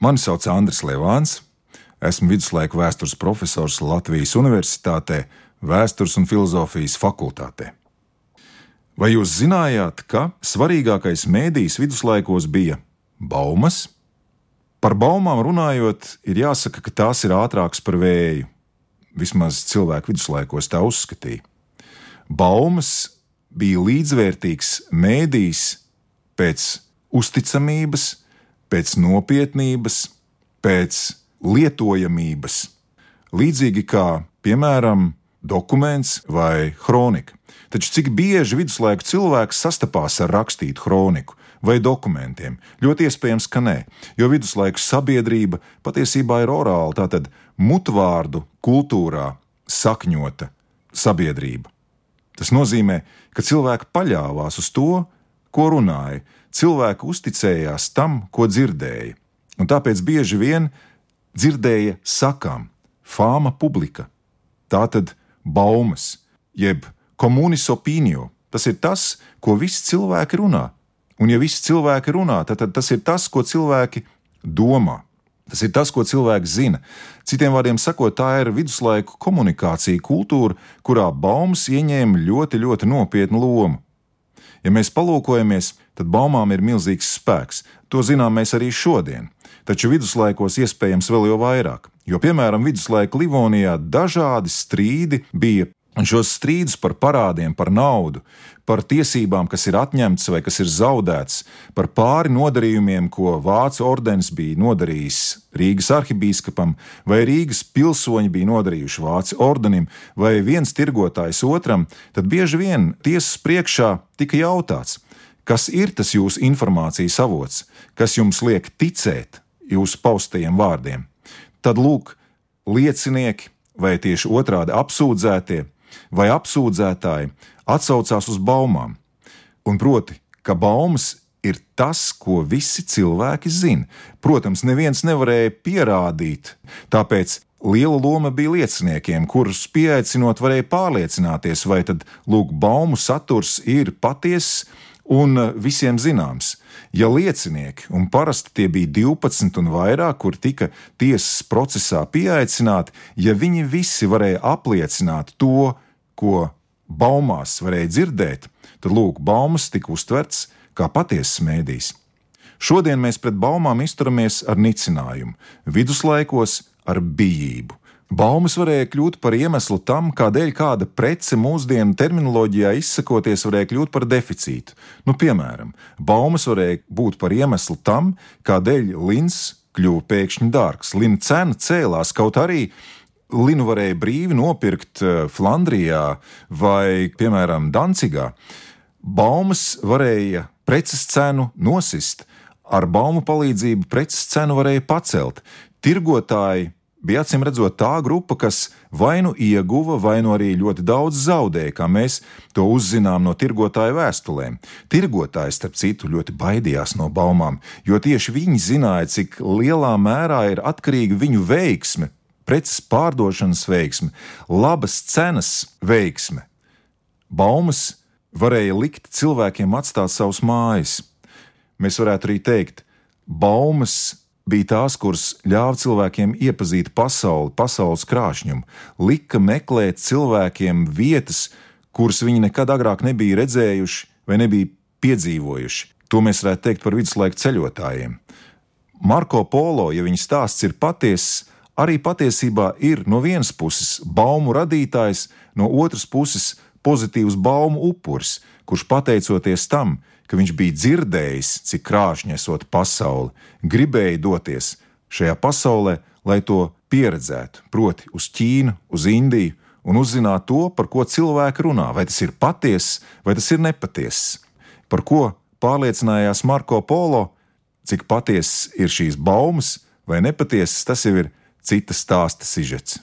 Mani sauc Andris Levāns. Esmu viduslaiku vēstures profesors Latvijas Universitātē, Vēstures un filozofijas fakultātē. Vai jūs zinājāt, ka svarīgākais mēdījis viduslaikos bija baumas? Par baumām runājot, ir jāsaka, ka tās ir ātrākas par vēju. Vismaz cilvēku viduslaikos tā uzskatīja. Baumas bija līdzvērtīgs mēdījis pēc uzticamības, pēc nopietnības, pēc lietojamības. Līdzīgi kā, piemēram, dokuments vai kronika. Taču cik bieži viduslaiku cilvēks sastapās ar rakstītu kroniku vai dokumentiem? Ļoti iespējams, ka nē, jo viduslaiku sabiedrība patiesībā ir orāla, tātad mutvārdu kultūrā sakņota sabiedrība. Tas nozīmē, ka cilvēki paļāvās uz to, ko runāja, cilvēki uzticējās tam, ko dzirdēja, un tāpēc bieži vien dzirdēja sakām, fāma publika. Tā tad baumas, jeb komunis opinio. Tas ir tas, ko visi cilvēki runā. Un, ja visi cilvēki runā, tad, tad tas ir tas, ko cilvēki domā. Tas ir tas, ko cilvēks zina. Citiem vārdiem sakot, tā ir viduslaiku komunikācija kultūra, kurā baumas ieņēma ļoti, ļoti nopietnu lomu. Ja mēs palūkojamies, tad baumām ir milzīgs spēks. To zinām mēs arī šodien. Taču viduslaikos iespējams vēl jau vairāk, jo, piemēram, viduslaiku Livonijā dažādi strīdi bija Un šos strīdus par parādiem, par naudu, par tiesībām, kas ir atņemtas vai kas ir zaudētas, par pāri nodarījumiem, ko Vācu ordenis bija nodarījis Rīgas arhibīskapam, vai Rīgas pilsoņi bija nodarījuši Vācu ordenim, vai viens tirgotājs otram, tad bieži vien tiesas priekšā tika jautāts, kas ir tas jūsu informācijas avots, kas jums liek ticēt jūsu paustajiem vārdiem. Tad lūk, liecinieki vai tieši otrādi apsūdzētie vai apsūdzētāji atsaucās uz baumām. Un proti, ka baumas ir tas, ko visi cilvēki zina. Protams, neviens nevarēja pierādīt, tāpēc liela loma bija lieciniekiem, kurus pieaicinot varēja pārliecināties, vai tad lūk, baumu saturs ir patiess un visiem zināms. Ja liecinieki, un parasti tie bija 12 un vairāk, kur tika tiesas procesā pieaicināti, ja viņi visi varēja apliecināt to, ko baumās varēja dzirdēt, tad lūk, baumas tika uztverts kā patiesas mēdīs. Šodien mēs pret baumām izturamies ar nicinājumu, viduslaikos ar bijību. Baumas varēja kļūt par iemeslu tam, kādēļ kāda prece mūsdienu terminoloģijā izsakoties varēja kļūt par deficītu. Nu, piemēram, baumas varēja būt par iemeslu tam, kādēļ lins kļuva pēkšņi dārgs. Lina cena cēlās kaut arī Linu varēja brīvi nopirkt eh, Flandrijā vai, piemēram, Dancigā. Baumas varēja preces cenu nosist, ar baumu palīdzību preces cenu varēja pacelt. Tirgotāji bija acīm redzot tā grupa, kas vai nu ieguva, vai nu arī ļoti daudz zaudēja, kā mēs to uzzinām no tirgotāju vēstulēm. Tirgotāji, starp citu, ļoti baidījās no baumām, jo tieši viņi zināja, cik lielā mērā ir atkarīga viņu veiksme preces pārdošanas veiksme, labas cenas veiksme. Baumas varēja likt cilvēkiem atstāt savus mājas. Mēs varētu arī teikt, baumas bija tās, kuras ļāva cilvēkiem iepazīt pasauli, pasaules krāšņumu, lika meklēt cilvēkiem vietas, kuras viņi nekad agrāk nebija redzējuši vai nebija piedzīvojuši. To mēs varētu teikt par viduslaiku ceļotājiem. Marko Polo, ja viņa stāsts ir patiess, arī patiesībā ir no vienas puses baumu radītājs, no otras puses pozitīvs baumu upuris, kurš pateicoties tam, ka viņš bija dzirdējis, cik krāšņa esot pasaule, gribēja doties šajā pasaulē, lai to pieredzētu, proti, uz Ķīnu, uz Indiju un uzzināt to, par ko cilvēki runā, vai tas ir patiess vai tas ir nepatiess. Par ko pārliecinājās Marko Polo, cik patiesas ir šīs baumas vai nepatiesas, tas jau ir cita stāsta sižets.